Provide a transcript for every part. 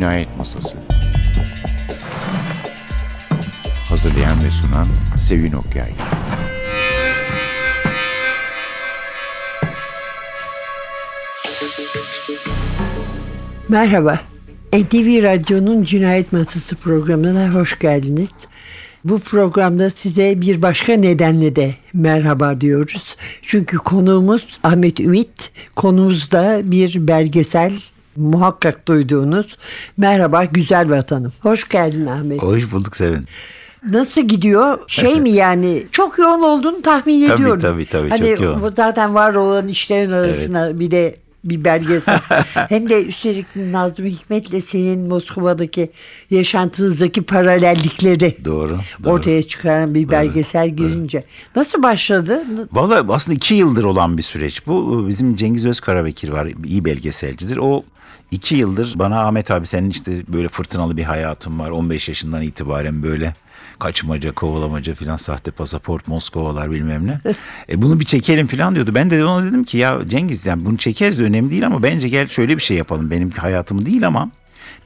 Cinayet Masası Hazırlayan ve sunan Sevin Okyay Merhaba. NTV Radyo'nun Cinayet Masası programına hoş geldiniz. Bu programda size bir başka nedenle de merhaba diyoruz. Çünkü konuğumuz Ahmet Ümit. Konumuz da bir belgesel muhakkak duyduğunuz Merhaba Güzel Vatanım. Hoş geldin Ahmet. Hoş bulduk Sevin. Nasıl gidiyor? Şey mi yani çok yoğun olduğunu tahmin Tabii, ediyorum. tabii, tabii, hani çok yoğun. Zaten var olan işlerin arasına bir de bir belgesel. Hem de üstelik Nazım Hikmet'le senin Moskova'daki yaşantınızdaki paralellikleri Doğru. doğru. ortaya çıkaran bir belgesel girince. Nasıl başladı? Valla aslında iki yıldır olan bir süreç bu. Bizim Cengiz Özkarabekir var. iyi belgeselcidir. O iki yıldır bana Ahmet abi senin işte böyle fırtınalı bir hayatın var. 15 yaşından itibaren böyle kaçmaca, kovalamaca filan sahte pasaport, Moskovalar bilmem ne. E bunu bir çekelim filan diyordu. Ben de ona dedim ki ya Cengiz yani bunu çekeriz önemli değil ama bence gel şöyle bir şey yapalım. Benim hayatım değil ama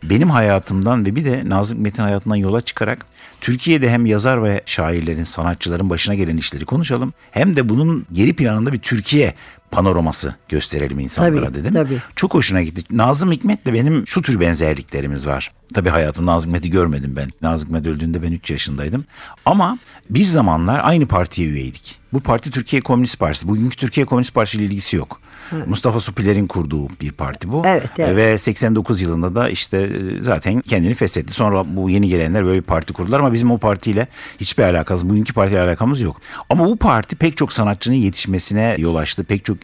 benim hayatımdan ve bir de Nazım Hikmet'in hayatından yola çıkarak Türkiye'de hem yazar ve şairlerin, sanatçıların başına gelen işleri konuşalım. Hem de bunun geri planında bir Türkiye panoraması gösterelim insanlara Tabii, dedim. tabii. Çok hoşuna gitti. Nazım Hikmet'le benim şu tür benzerliklerimiz var. Tabii hayatımda Nazım Hikmet'i görmedim ben. Nazım Hikmet öldüğünde ben 3 yaşındaydım. Ama bir zamanlar aynı partiye üyeydik. Bu parti Türkiye Komünist Partisi. Bugünkü Türkiye Komünist Partisi ile ilgisi yok. Mustafa Supiler'in kurduğu bir parti bu. Evet, evet. Ve 89 yılında da işte e, zaten kendini feshetti. Sonra bu yeni gelenler böyle bir parti kurdular ama bizim o partiyle hiçbir alakası, bugünkü partiyle alakamız yok. Ama bu parti pek çok sanatçının yetişmesine yol açtı. Pek çok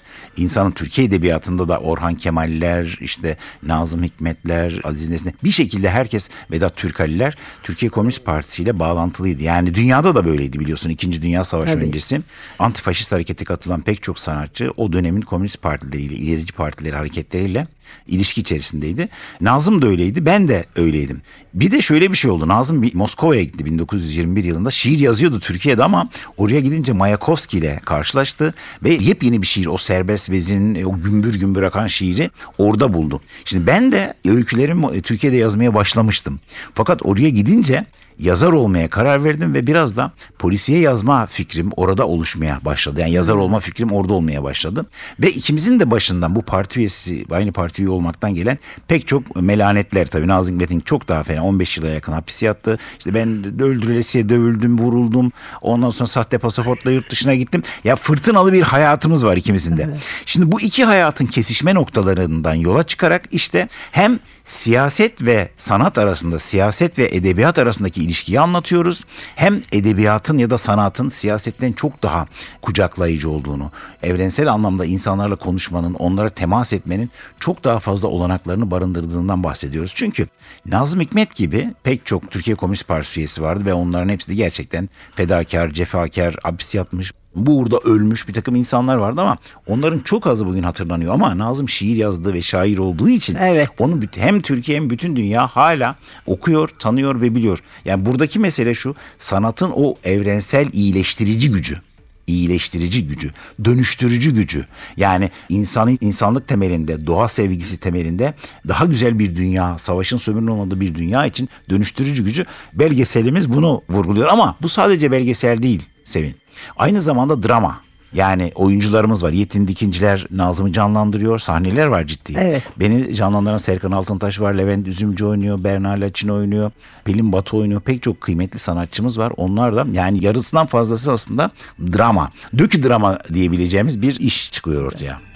insanın Türkiye Edebiyatı'nda da Orhan Kemaller, işte Nazım Hikmetler, Aziz Nesin bir şekilde herkes Vedat Türkaliler Türkiye Komünist Partisi ile bağlantılıydı. Yani dünyada da böyleydi biliyorsun. İkinci Dünya Savaşı Tabii. öncesi antifaşist harekete katılan pek çok sanatçı o dönemin komünist partileriyle, ilerici partileri hareketleriyle ilişki içerisindeydi. Nazım da öyleydi, ben de öyleydim. Bir de şöyle bir şey oldu. Nazım bir Moskova'ya gitti 1921 yılında. Şiir yazıyordu Türkiye'de ama oraya gidince Mayakovski ile karşılaştı ve yepyeni bir şiir o serbest vezin, o gümbür gümbür akan şiiri orada buldu. Şimdi ben de öykülerimi Türkiye'de yazmaya başlamıştım. Fakat oraya gidince yazar olmaya karar verdim ve biraz da polisiye yazma fikrim orada oluşmaya başladı. Yani yazar olma fikrim orada olmaya başladı. Ve ikimizin de başından bu parti üyesi, aynı parti üye olmaktan gelen pek çok melanetler tabii. Nazım Hikmet'in çok daha fena 15 yıla yakın hapis yattı. İşte ben öldürülesiye dövüldüm, vuruldum. Ondan sonra sahte pasaportla yurt dışına gittim. Ya fırtınalı bir hayatımız var ikimizin de. Şimdi bu iki hayatın kesişme noktalarından yola çıkarak işte hem siyaset ve sanat arasında, siyaset ve edebiyat arasındaki ilişkiyi anlatıyoruz. Hem edebiyatın ya da sanatın siyasetten çok daha kucaklayıcı olduğunu, evrensel anlamda insanlarla konuşmanın, onlara temas etmenin çok daha fazla olanaklarını barındırdığından bahsediyoruz. Çünkü Nazım Hikmet gibi pek çok Türkiye Komünist Partisi üyesi vardı ve onların hepsi de gerçekten fedakar, cefakar, hapis yatmış, bu uğurda ölmüş bir takım insanlar vardı ama onların çok azı bugün hatırlanıyor. Ama Nazım şiir yazdığı ve şair olduğu için Evet. onu hem Türkiye hem bütün dünya hala okuyor, tanıyor ve biliyor. Yani buradaki mesele şu sanatın o evrensel iyileştirici gücü iyileştirici gücü, dönüştürücü gücü. Yani insanın insanlık temelinde, doğa sevgisi temelinde daha güzel bir dünya, savaşın sömürünün olmadığı bir dünya için dönüştürücü gücü. Belgeselimiz bunu vurguluyor ama bu sadece belgesel değil Sevin. Aynı zamanda drama. Yani oyuncularımız var. Yetin Dikinciler Nazım'ı canlandırıyor. Sahneler var ciddi. Evet. Beni canlandıran Serkan Altıntaş var. Levent Üzümcü oynuyor. Berna Laçin oynuyor. Pelin Batı oynuyor. Pek çok kıymetli sanatçımız var. Onlar da yani yarısından fazlası aslında drama. Dökü drama diyebileceğimiz bir iş çıkıyor ortaya.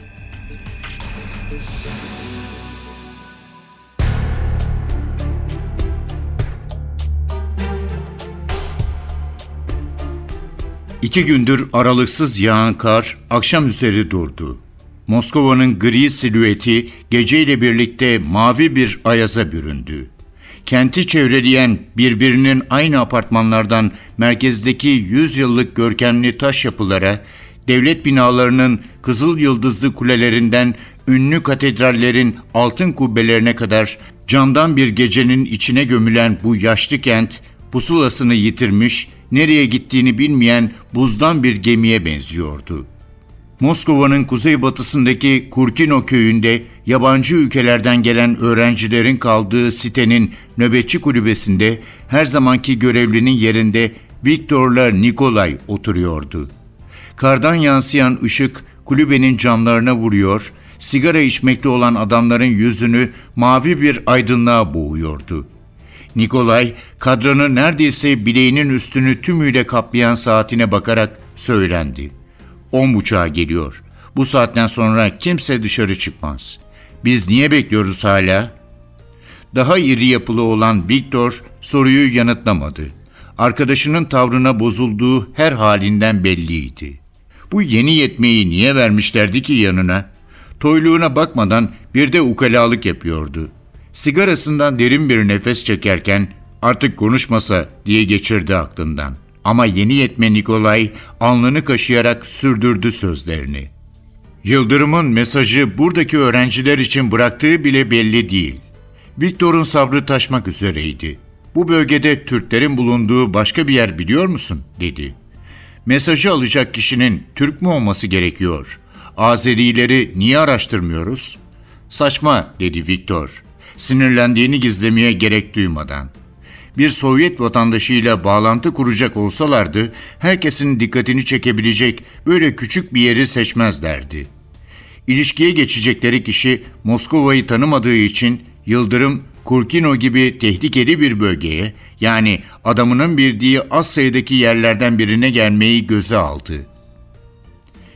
İki gündür aralıksız yağan kar akşam üzeri durdu. Moskova'nın gri silüeti geceyle birlikte mavi bir ayaza büründü. Kenti çevreleyen birbirinin aynı apartmanlardan merkezdeki 100 yıllık görkemli taş yapılara, devlet binalarının kızıl yıldızlı kulelerinden ünlü katedrallerin altın kubbelerine kadar camdan bir gecenin içine gömülen bu yaşlı kent pusulasını yitirmiş, nereye gittiğini bilmeyen buzdan bir gemiye benziyordu. Moskova'nın kuzeybatısındaki Kurkino köyünde yabancı ülkelerden gelen öğrencilerin kaldığı sitenin nöbetçi kulübesinde her zamanki görevlinin yerinde Viktor'la Nikolay oturuyordu. Kardan yansıyan ışık kulübenin camlarına vuruyor, sigara içmekte olan adamların yüzünü mavi bir aydınlığa boğuyordu. Nikolay, kadranı neredeyse bileğinin üstünü tümüyle kaplayan saatine bakarak söylendi. On buçuğa geliyor. Bu saatten sonra kimse dışarı çıkmaz. Biz niye bekliyoruz hala? Daha iri yapılı olan Viktor soruyu yanıtlamadı. Arkadaşının tavrına bozulduğu her halinden belliydi. Bu yeni yetmeyi niye vermişlerdi ki yanına? Toyluğuna bakmadan bir de ukalalık yapıyordu. Sigarasından derin bir nefes çekerken artık konuşmasa diye geçirdi aklından. Ama yeni yetme Nikolay alnını kaşıyarak sürdürdü sözlerini. Yıldırım'ın mesajı buradaki öğrenciler için bıraktığı bile belli değil. Viktor'un sabrı taşmak üzereydi. Bu bölgede Türklerin bulunduğu başka bir yer biliyor musun? dedi. Mesajı alacak kişinin Türk mü olması gerekiyor? Azerileri niye araştırmıyoruz? Saçma dedi Viktor. Sinirlendiğini gizlemeye gerek duymadan. Bir Sovyet vatandaşıyla bağlantı kuracak olsalardı herkesin dikkatini çekebilecek böyle küçük bir yeri seçmezlerdi. İlişkiye geçecekleri kişi Moskova'yı tanımadığı için Yıldırım Kurkino gibi tehlikeli bir bölgeye yani adamının bildiği az sayıdaki yerlerden birine gelmeyi göze aldı.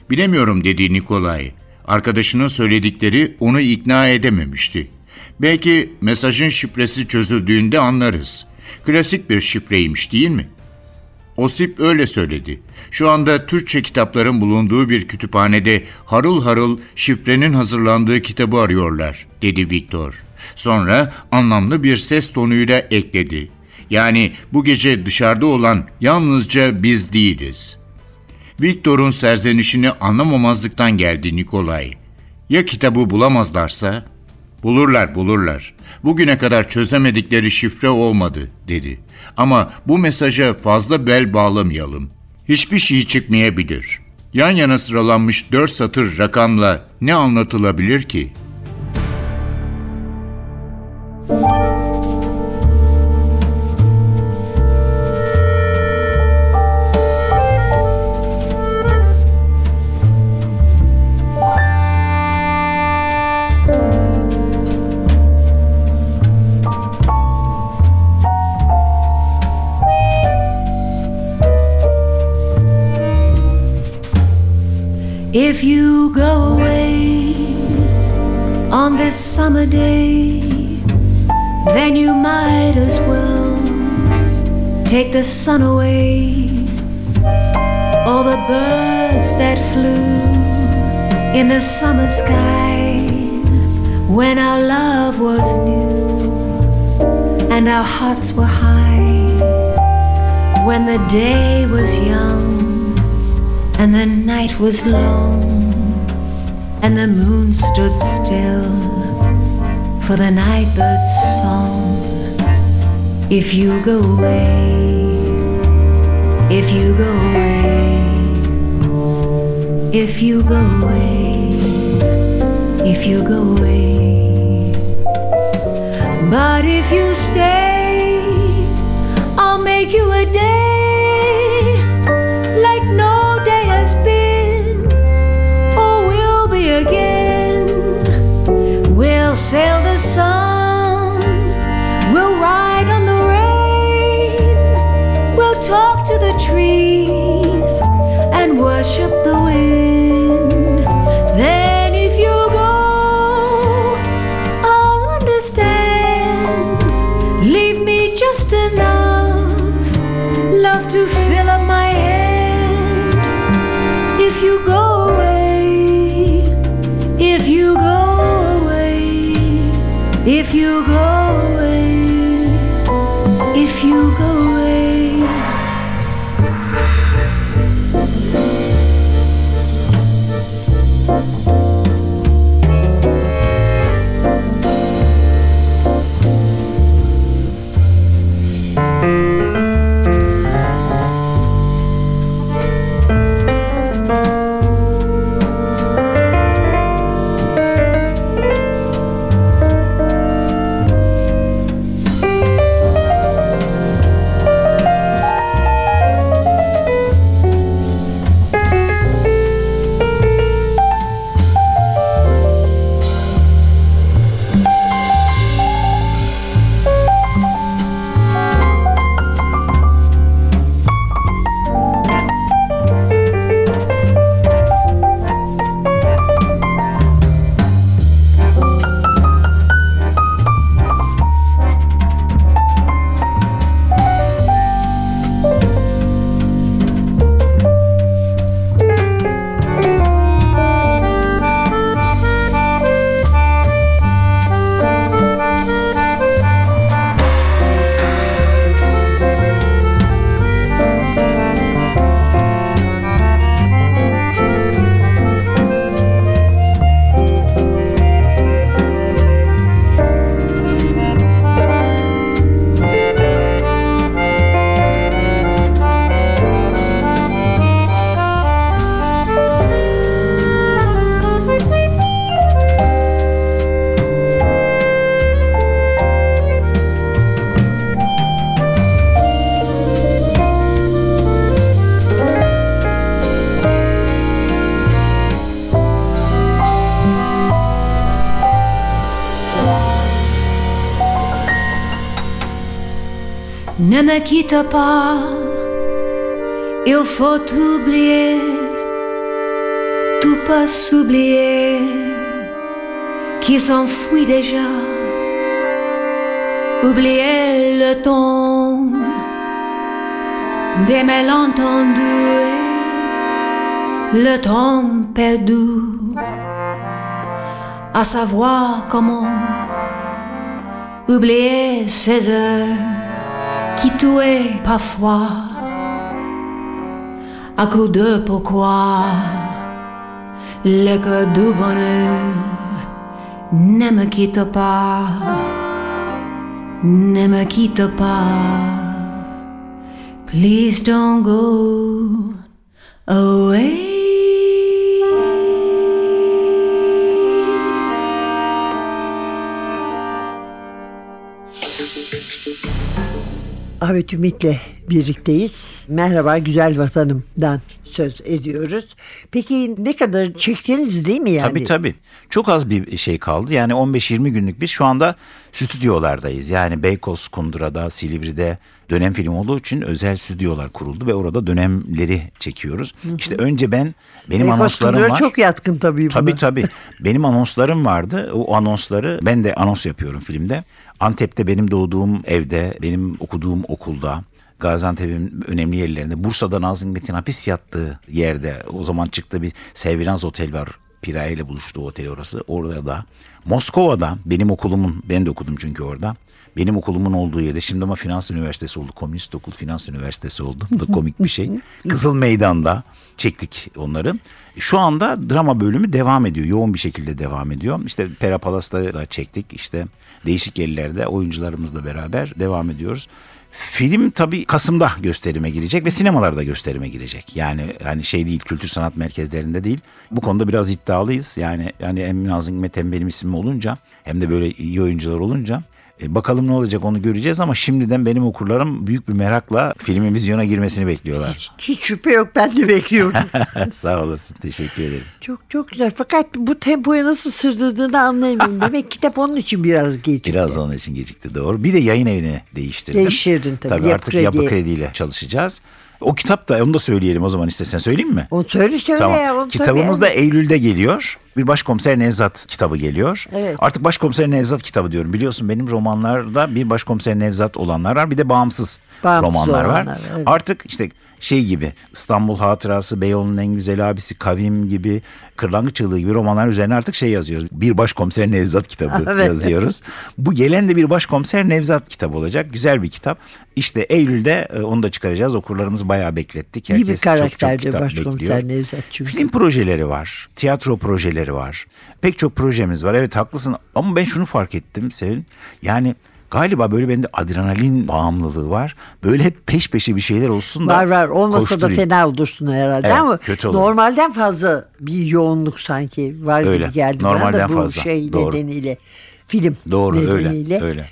Bilemiyorum dedi Nikolay. Arkadaşının söyledikleri onu ikna edememişti. Belki mesajın şifresi çözüldüğünde anlarız. Klasik bir şifreymiş değil mi? Osip öyle söyledi. Şu anda Türkçe kitapların bulunduğu bir kütüphanede harıl harıl şifrenin hazırlandığı kitabı arıyorlar, dedi Viktor. Sonra anlamlı bir ses tonuyla ekledi. Yani bu gece dışarıda olan yalnızca biz değiliz. Viktor'un serzenişini anlamamazlıktan geldi Nikolay. Ya kitabı bulamazlarsa? Bulurlar, bulurlar. Bugüne kadar çözemedikleri şifre olmadı, dedi. Ama bu mesaja fazla bel bağlamayalım. Hiçbir şey çıkmayabilir. Yan yana sıralanmış dört satır rakamla ne anlatılabilir ki?'' If you go away on this summer day, then you might as well take the sun away. All the birds that flew in the summer sky when our love was new and our hearts were high, when the day was young and the night was long, and the moon stood still for the nightbird's song. If you go away, if you go away, if you go away, if you go away. But if you stay, I'll make you a day. tree. Ne quitte pas, il faut oublier, tout pas s'oublier, qui s'enfuit déjà. Oublier le temps des malentendus, le temps perdu, à savoir comment oublier ces heures qui parfois à coup de pourquoi le cœur du bonheur ne me quitte pas, ne me quitte pas. Please don't go away. Ahmet Ümit'le birlikteyiz. Merhaba güzel vatanımdan söz ediyoruz. Peki ne kadar çektiniz değil mi yani? Tabii tabii. Çok az bir şey kaldı. Yani 15-20 günlük biz şu anda stüdyolardayız. Yani Beykoz, Kundura'da, Silivri'de dönem film olduğu için özel stüdyolar kuruldu ve orada dönemleri çekiyoruz. İşte önce ben benim Beykoz anonslarım Kundura var. çok yatkın tabii buna. Tabii tabii. Benim anonslarım vardı. O anonsları ben de anons yapıyorum filmde. Antep'te benim doğduğum evde, benim okuduğum okulda, Gaziantep'in önemli yerlerinde, Bursa'da Nazım Hikmet'in hapis yattığı yerde o zaman çıktı bir Seviranz Otel var. Piraye ile buluştuğu otel orası. Orada da Moskova'da benim okulumun, ben de okudum çünkü orada. Benim okulumun olduğu yerde şimdi ama Finans Üniversitesi oldu. Komünist okul Finans Üniversitesi oldu. Bu da komik bir şey. Kızıl Meydan'da çektik onları. Şu anda drama bölümü devam ediyor. Yoğun bir şekilde devam ediyor. İşte Pera Palas'ta da çektik. İşte değişik yerlerde oyuncularımızla beraber devam ediyoruz. Film tabii Kasım'da gösterime girecek ve sinemalarda gösterime girecek. Yani yani şey değil kültür sanat merkezlerinde değil. Bu konuda biraz iddialıyız. Yani yani hem Nazım Hikmet hem benim ismim olunca hem de böyle iyi oyuncular olunca e, bakalım ne olacak onu göreceğiz ama şimdiden benim okurlarım büyük bir merakla filmin vizyona girmesini bekliyorlar. Hiç şüphe yok ben de bekliyorum. Sağ olasın. Teşekkür ederim. çok çok güzel fakat bu tempoyu nasıl sırdırdığını anlayamıyorum. Demek kitap onun için biraz gecikti. Biraz onun için gecikti doğru. Bir de yayın evini değiştirdim. Değiştirdin tabii, Tabii Yapı artık Kredi. Yapı Kredi ile çalışacağız. O kitap da onu da söyleyelim o zaman istesen söyleyeyim mi? Onu söyle söyle Tamam. ya. Onu Kitabımız da Eylül'de geliyor. Bir başkomiser Nevzat kitabı geliyor. Evet. Artık başkomiser Nevzat kitabı diyorum. Biliyorsun benim romanlarda bir başkomiser Nevzat olanlar var. Bir de bağımsız, Bağımsız romanlar var. olanlar, evet. Artık işte şey gibi İstanbul Hatırası, Beyoğlu'nun en güzel abisi, Kavim gibi, Kırlangıç Çığlığı gibi romanlar üzerine artık şey yazıyoruz. Bir başkomiser Nevzat kitabı Evet. yazıyoruz. Bu gelen de bir başkomiser Nevzat kitabı olacak. Güzel bir kitap. İşte Eylül'de e, onu da çıkaracağız. Okurlarımızı bayağı beklettik. İyi bir Herkes çok çok karakterdi kitap başkomiser bekliyor. Nevzat çünkü. Film projeleri var. Tiyatro projeleri var. Pek çok projemiz var. Evet haklısın ama ben şunu fark ettim Sevin. Yani galiba böyle bende adrenalin bağımlılığı var. Böyle hep peş peşe bir şeyler olsun da Var var olmasa da koşturayım. fena olursun herhalde Evet, ama kötü olur. normalden fazla bir yoğunluk sanki var Öyle, gibi geldi bana normalden da bu fazla, şey doğru. nedeniyle film Doğru nedeniyle. öyle öyle.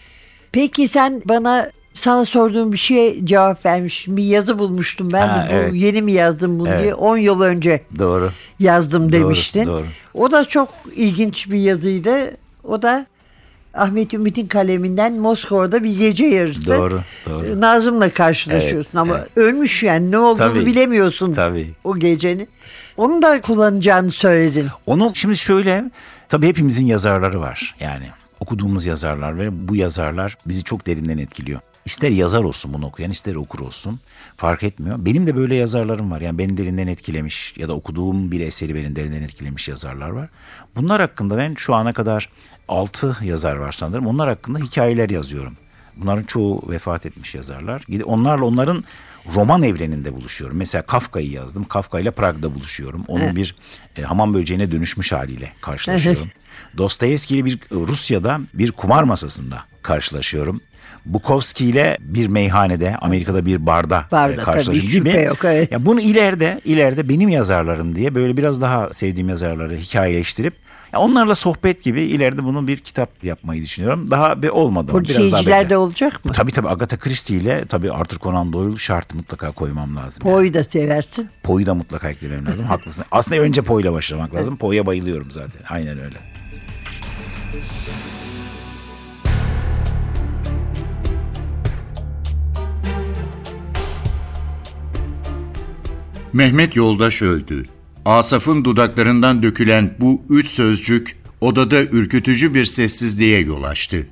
Peki sen bana sana sorduğum bir şeye cevap vermiştin. Bir yazı bulmuştum ben Ha, de bu evet. yeni mi yazdım bunu Evet. diye 10 yıl önce Doğru. yazdım demiştin. doğru. O da çok ilginç bir yazıydı. O da Ahmet Ümit'in kaleminden Moskova'da bir gece yarısı. Doğru, doğru. Nazım'la karşılaşıyorsun Evet, ama evet. ölmüş yani ne olduğunu Tabii, bilemiyorsun tabii. o gecenin. Onu da kullanacağını söyledin. Onu şimdi şöyle tabii hepimizin yazarları var yani okuduğumuz yazarlar ve bu yazarlar bizi çok derinden etkiliyor. İster yazar olsun bunu okuyan ister okur olsun fark etmiyor. Benim de böyle yazarlarım var yani beni derinden etkilemiş ya da okuduğum bir eseri beni derinden etkilemiş yazarlar var. Bunlar hakkında ben şu ana kadar 6 yazar var sanırım onlar hakkında hikayeler yazıyorum. Bunların çoğu vefat etmiş yazarlar. Onlarla onların roman evreninde buluşuyorum. Mesela Kafka'yı yazdım. Kafka ile Prag'da buluşuyorum. Onun bir e, hamam böceğine dönüşmüş haliyle karşılaşıyorum. Dostoyevski ile bir e, Rusya'da bir kumar masasında karşılaşıyorum. Bukowski ile bir meyhanede, Amerika'da bir barda, Barda, e, karşılaşıyorum şüphe gibi. yok, evet. Ya bunu ileride, ileride benim yazarlarım diye böyle biraz daha sevdiğim yazarları hikayeleştirip ya onlarla sohbet gibi ileride bunu bir kitap yapmayı düşünüyorum. Daha bir olmadı ama biraz daha bekle. de olacak mı? Tabii tabii Agatha Christie ile tabii Arthur Conan Doyle şart mutlaka koymam lazım. yani. Poe'yu da seversin. Poe'yu da mutlaka eklemem lazım. Haklısın. Aslında önce Poe'yla başlamak lazım. Poe'ya bayılıyorum zaten. Aynen öyle. Mehmet yoldaş öldü. Asaf'ın dudaklarından dökülen bu üç sözcük odada ürkütücü bir sessizliğe yol açtı.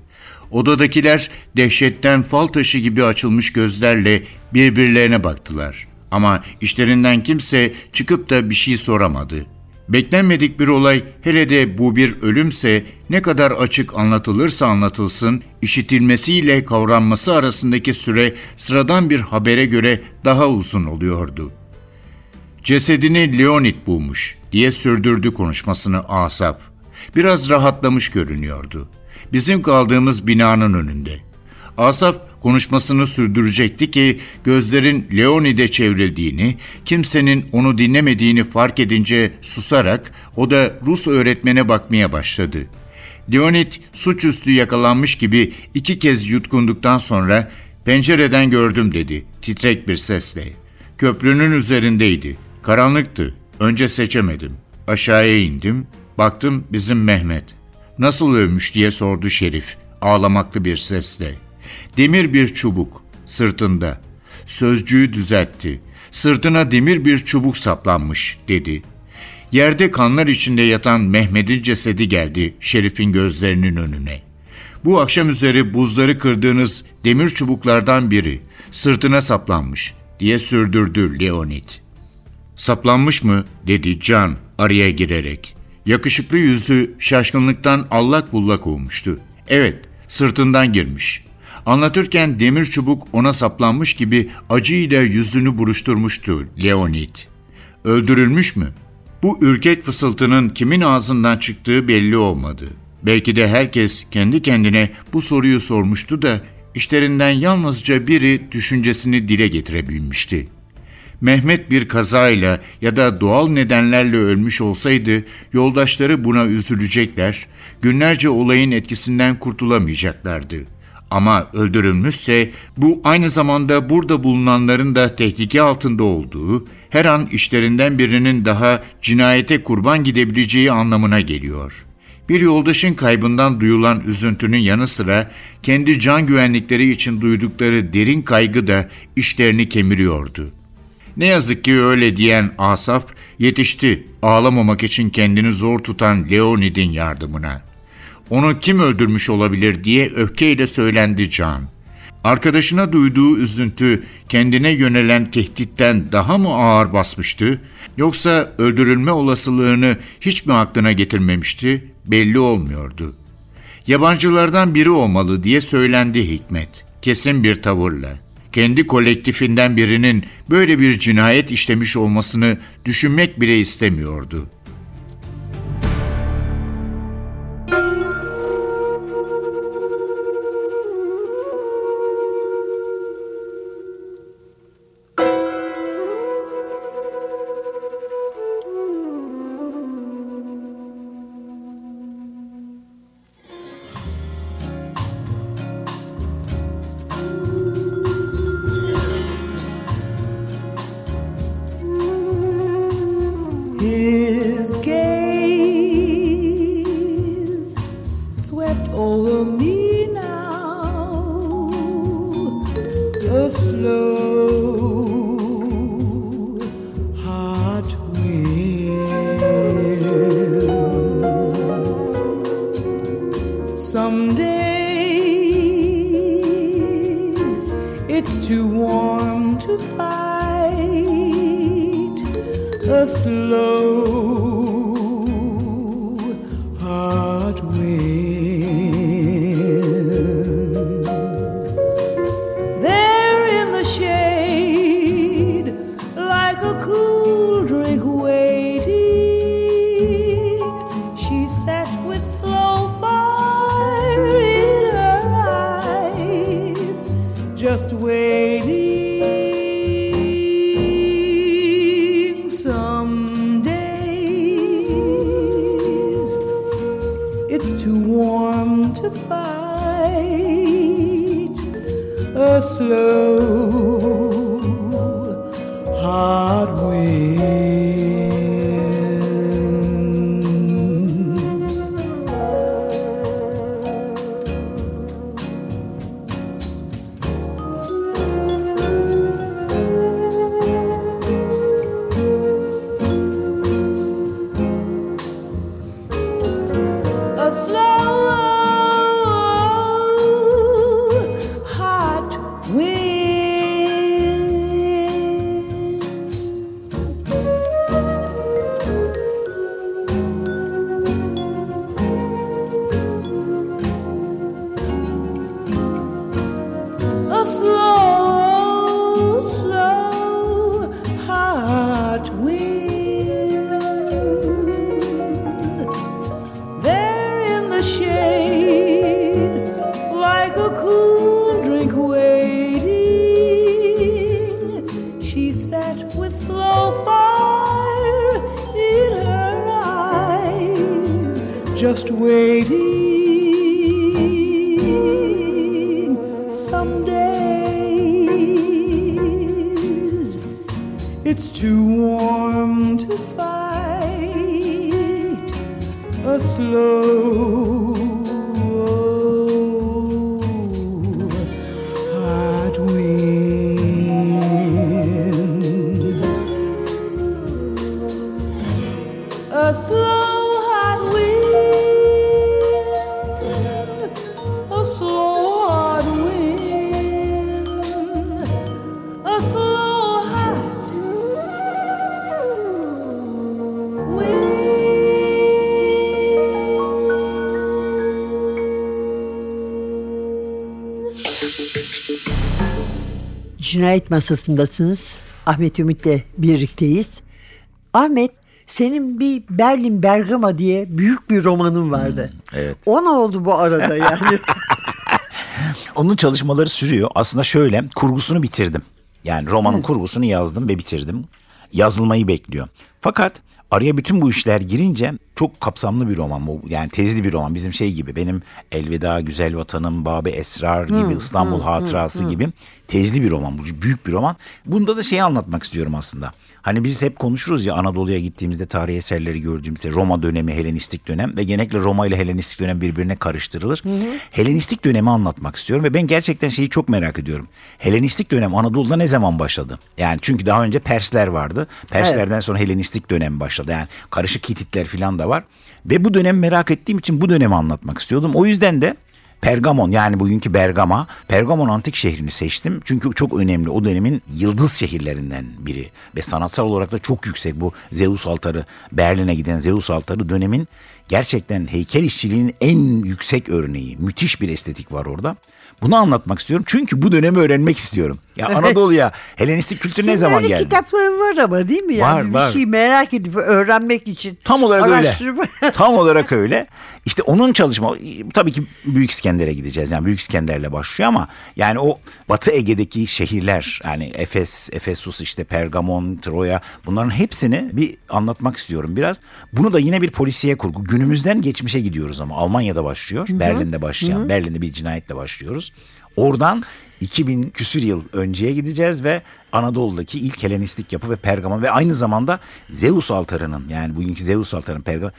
Odadakiler dehşetten fal taşı gibi açılmış gözlerle birbirlerine baktılar. Ama işlerinden kimse çıkıp da bir şey soramadı. Beklenmedik bir olay hele de bu bir ölümse ne kadar açık anlatılırsa anlatılsın işitilmesiyle kavranması arasındaki süre sıradan bir habere göre daha uzun oluyordu. Cesedini Leonid bulmuş diye sürdürdü konuşmasını Asap. Biraz rahatlamış görünüyordu. Bizim kaldığımız binanın önünde. Asap konuşmasını sürdürecekti ki gözlerin Leonid'e çevrildiğini, kimsenin onu dinlemediğini fark edince susarak o da Rus öğretmene bakmaya başladı. Leonid suçüstü yakalanmış gibi iki kez yutkunduktan sonra pencereden gördüm dedi titrek bir sesle. Köprünün üzerindeydi. Karanlıktı. Önce seçemedim. Aşağıya indim. Baktım bizim Mehmet. Nasıl ölmüş diye sordu Şerif ağlamaklı bir sesle. Demir bir çubuk sırtında. Sözcüğü düzeltti. Sırtına demir bir çubuk saplanmış dedi. Yerde kanlar içinde yatan Mehmet'in cesedi geldi Şerif'in gözlerinin önüne. Bu akşam üzeri buzları kırdığınız demir çubuklardan biri sırtına saplanmış diye sürdürdü Leonid. Saplanmış mı dedi Can araya girerek. Yakışıklı yüzü şaşkınlıktan allak bullak olmuştu. Evet, sırtından girmiş. Anlatırken demir çubuk ona saplanmış gibi acıyla yüzünü buruşturmuştu Leonid. Öldürülmüş mü? Bu ürkek fısıltının kimin ağzından çıktığı belli olmadı. Belki de herkes kendi kendine bu soruyu sormuştu da işlerinden yalnızca biri düşüncesini dile getirebilmişti. Mehmet bir kazayla ya da doğal nedenlerle ölmüş olsaydı yoldaşları buna üzülecekler, günlerce olayın etkisinden kurtulamayacaklardı. Ama öldürülmüşse bu aynı zamanda burada bulunanların da tehlike altında olduğu, her an işlerinden birinin daha cinayete kurban gidebileceği anlamına geliyor. Bir yoldaşın kaybından duyulan üzüntünün yanı sıra kendi can güvenlikleri için duydukları derin kaygı da işlerini kemiriyordu. Ne yazık ki öyle diyen Asaf yetişti ağlamamak için kendini zor tutan Leonid'in yardımına. Onu kim öldürmüş olabilir diye öfkeyle söylendi Can. Arkadaşına duyduğu üzüntü kendine yönelen tehditten daha mı ağır basmıştı yoksa öldürülme olasılığını hiç mi aklına getirmemişti belli olmuyordu. Yabancılardan biri olmalı diye söylendi Hikmet kesin bir tavırla kendi kolektifinden birinin böyle bir cinayet işlemiş olmasını düşünmek bile istemiyordu. It's too warm to fight a slow slow with slow fire in her eyes, just waiting some days. It's too warm to fight a slow. Cinayet masasındasınız. Ahmet Ümit'le birlikteyiz. Ahmet senin bir Berlin Bergama diye büyük bir romanın vardı. evet. O ne oldu bu arada yani? Onun çalışmaları sürüyor. Aslında şöyle kurgusunu bitirdim. Yani romanın kurgusunu yazdım ve bitirdim. Yazılmayı bekliyor. Fakat araya bütün bu işler girince çok kapsamlı bir roman bu. Yani tezli bir roman. Bizim şey gibi benim Elveda Güzel Vatanım, Babe Esrar gibi İstanbul Hatırası gibi tezli bir roman. Bu büyük bir roman. Bunda da şeyi anlatmak istiyorum aslında. Hani biz hep konuşuruz ya Anadolu'ya gittiğimizde tarihi eserleri gördüğümüzde Roma dönemi, Helenistik dönem ve genellikle Roma ile Helenistik dönem birbirine karıştırılır. Helenistik dönemi anlatmak istiyorum ve ben gerçekten şeyi çok merak ediyorum. Helenistik dönem Anadolu'da ne zaman başladı? Yani çünkü daha önce Persler vardı. Perslerden sonra Helenistik dönem başladı. Yani karışık Hititler falan da var. Ve bu dönemi merak ettiğim için bu dönemi anlatmak istiyordum. O yüzden de Pergamon yani bugünkü Bergama, Pergamon antik şehrini seçtim. Çünkü çok önemli. O dönemin yıldız şehirlerinden biri. Ve sanatsal olarak da çok yüksek bu Zeus altarı, Berlin'e giden Zeus altarı dönemin gerçekten heykel işçiliğinin en yüksek örneği. Müthiş bir estetik var orada. Bunu anlatmak istiyorum çünkü bu dönemi öğrenmek istiyorum. Ya Anadolu'ya Helenistik kültür ne Senin zaman öyle geldi? kitapların var ama değil mi? Yani Var, bir var. şey merak edip öğrenmek için. Tam olarak araştırma. öyle. Tam olarak öyle. İşte onun çalışma tabii ki Büyük İskender'e gideceğiz. Yani Büyük İskender'le başlıyor ama yani o Batı Ege'deki şehirler yani Efes, Efesus işte Pergamon, Troya bunların hepsini bir anlatmak istiyorum biraz. Bunu da yine bir polisiye kurgu. Günümüzden geçmişe gidiyoruz ama Almanya'da başlıyor. Berlin'de başlayan, Berlin'de bir cinayetle başlıyoruz. Oradan 2000 küsür yıl önceye gideceğiz ve Anadolu'daki ilk Helenistik yapı ve Pergamon ve aynı zamanda Zeus altarının yani bugünkü Zeus altarının Pergamon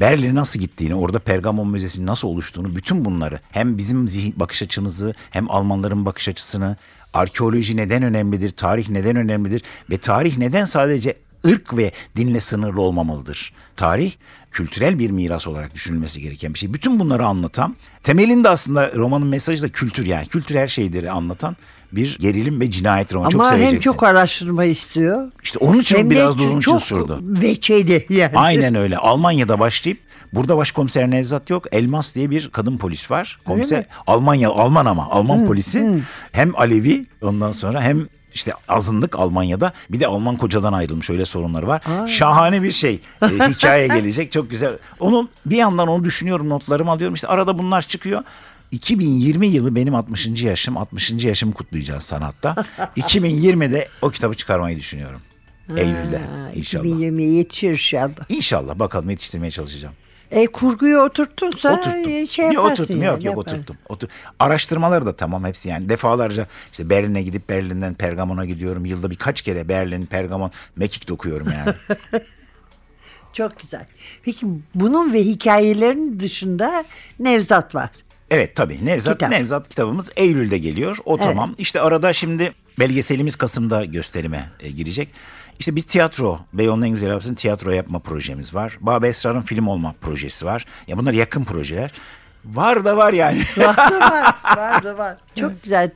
Berlin'e nasıl gittiğini, orada Pergamon Müzesi'nin nasıl oluştuğunu, bütün bunları hem bizim zihin bakış açımızı hem Almanların bakış açısını, arkeoloji neden önemlidir, tarih neden önemlidir ve tarih neden sadece ırk ve dinle sınırlı olmamalıdır. Tarih kültürel bir miras olarak düşünülmesi gereken bir şey. Bütün bunları anlatan, temelinde aslında romanın mesajı da kültür yani kültür her şeyleri anlatan bir gerilim ve cinayet romanı. çok Ama hem seveceksin. çok araştırma istiyor. İşte onun için hem biraz da için çok sürdü. veçeli yani. Aynen öyle. Almanya'da başlayıp burada başkomiser Nevzat yok. Elmas diye bir kadın polis var. Komiser mi? Almanya Alman ama Alman polisi hem Alevi ondan sonra hem işte azınlık Almanya'da bir de Alman kocadan ayrılmış öyle sorunları var. Şahane bir şey. Ee, hikaye gelecek çok güzel. Onu bir yandan onu düşünüyorum notlarımı alıyorum. İşte arada bunlar çıkıyor. 2020 yılı benim 60. yaşım. 60. yaşımı kutlayacağız sanatta. 2020'de o kitabı çıkarmayı düşünüyorum. Eylül'de Ha, inşallah. 2020'ye yetişir inşallah. İnşallah bakalım yetiştirmeye çalışacağım. E kurguyu oturttunsa Oturttum. e, şey yok, yaparsın oturttum. yani, Yok yok yaparsın. oturttum. Otur. Araştırmaları da tamam hepsi yani defalarca işte Berlin'e gidip Berlin'den Pergamon'a gidiyorum. Yılda birkaç kere Berlin, Pergamon, Mekik dokuyorum yani. Çok güzel. Peki bunun ve hikayelerin dışında Nevzat var. Evet tabii Nevzat, Kitap. Nevzat kitabımız Eylül'de geliyor. O tamam. İşte arada şimdi belgeselimiz Kasım'da gösterime e, girecek. İşte bir tiyatro, Beyoğlu'nun en güzel yapısının tiyatro yapma projemiz var. Baba Esrar'ın film olma projesi var. Ya bunlar yakın projeler. Var da var yani. Var da var, var da var. Çok güzel.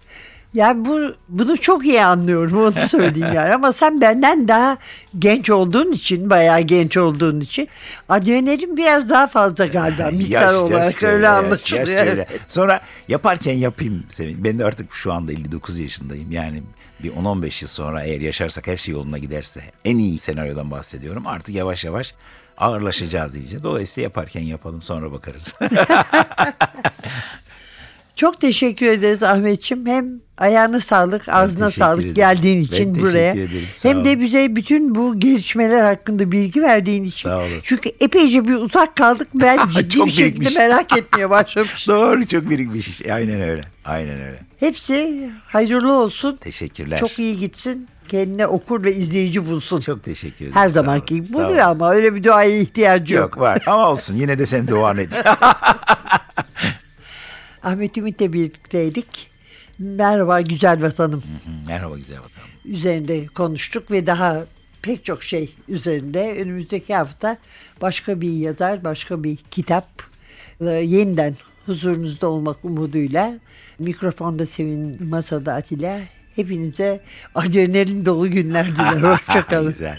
Yani bu bunu çok iyi anlıyorum onu söyleyeyim yani ama sen benden daha genç olduğun için bayağı genç olduğun için adrenalin biraz daha fazla galiba miktar Yaş- olarak yaşça öyle yaş- anlaşılıyor. yaşça öyle. Sonra yaparken yapayım. Sevin. Ben de artık şu anda 59 yaşındayım. Yani bir 10-15 yıl sonra eğer yaşarsak her şey yoluna giderse en iyi senaryodan bahsediyorum. Artık yavaş yavaş ağırlaşacağız iyice. Dolayısıyla yaparken yapalım sonra bakarız. Çok teşekkür ederiz Ahmetciğim. Hem ayağına sağlık, ağzına sağlık ederim. geldiğin Ben için teşekkür buraya. ederim, sağ Hem de olun. bize bütün bu gelişmeler hakkında bilgi verdiğin için. Sağ olasın. Çünkü epeyce bir uzak kaldık. Ben ciddi bir şekilde birikmiş. merak etmeye başlamıştım. Doğru çok birikmiş. Aynen öyle. Aynen öyle. Hepsi hayırlı olsun. Teşekkürler. Çok iyi gitsin. Kendine okur ve izleyici bulsun. Çok teşekkür ederim. Her zamanki gibi buluyor ama öyle bir duaya ihtiyacı yok. Yok var ama olsun yine de sen duan et. Ahmet Ümit'le birlikteydik. Merhaba güzel vatanım. Merhaba güzel vatanım. üzerinde konuştuk ve daha pek çok şey üzerinde önümüzdeki hafta başka bir yazar, başka bir kitap e, yeniden huzurunuzda olmak umuduyla mikrofonda Sevin, masada Atilla. Hepinize adrenalin dolu günler dilerim. Hoşçakalın. Güzel.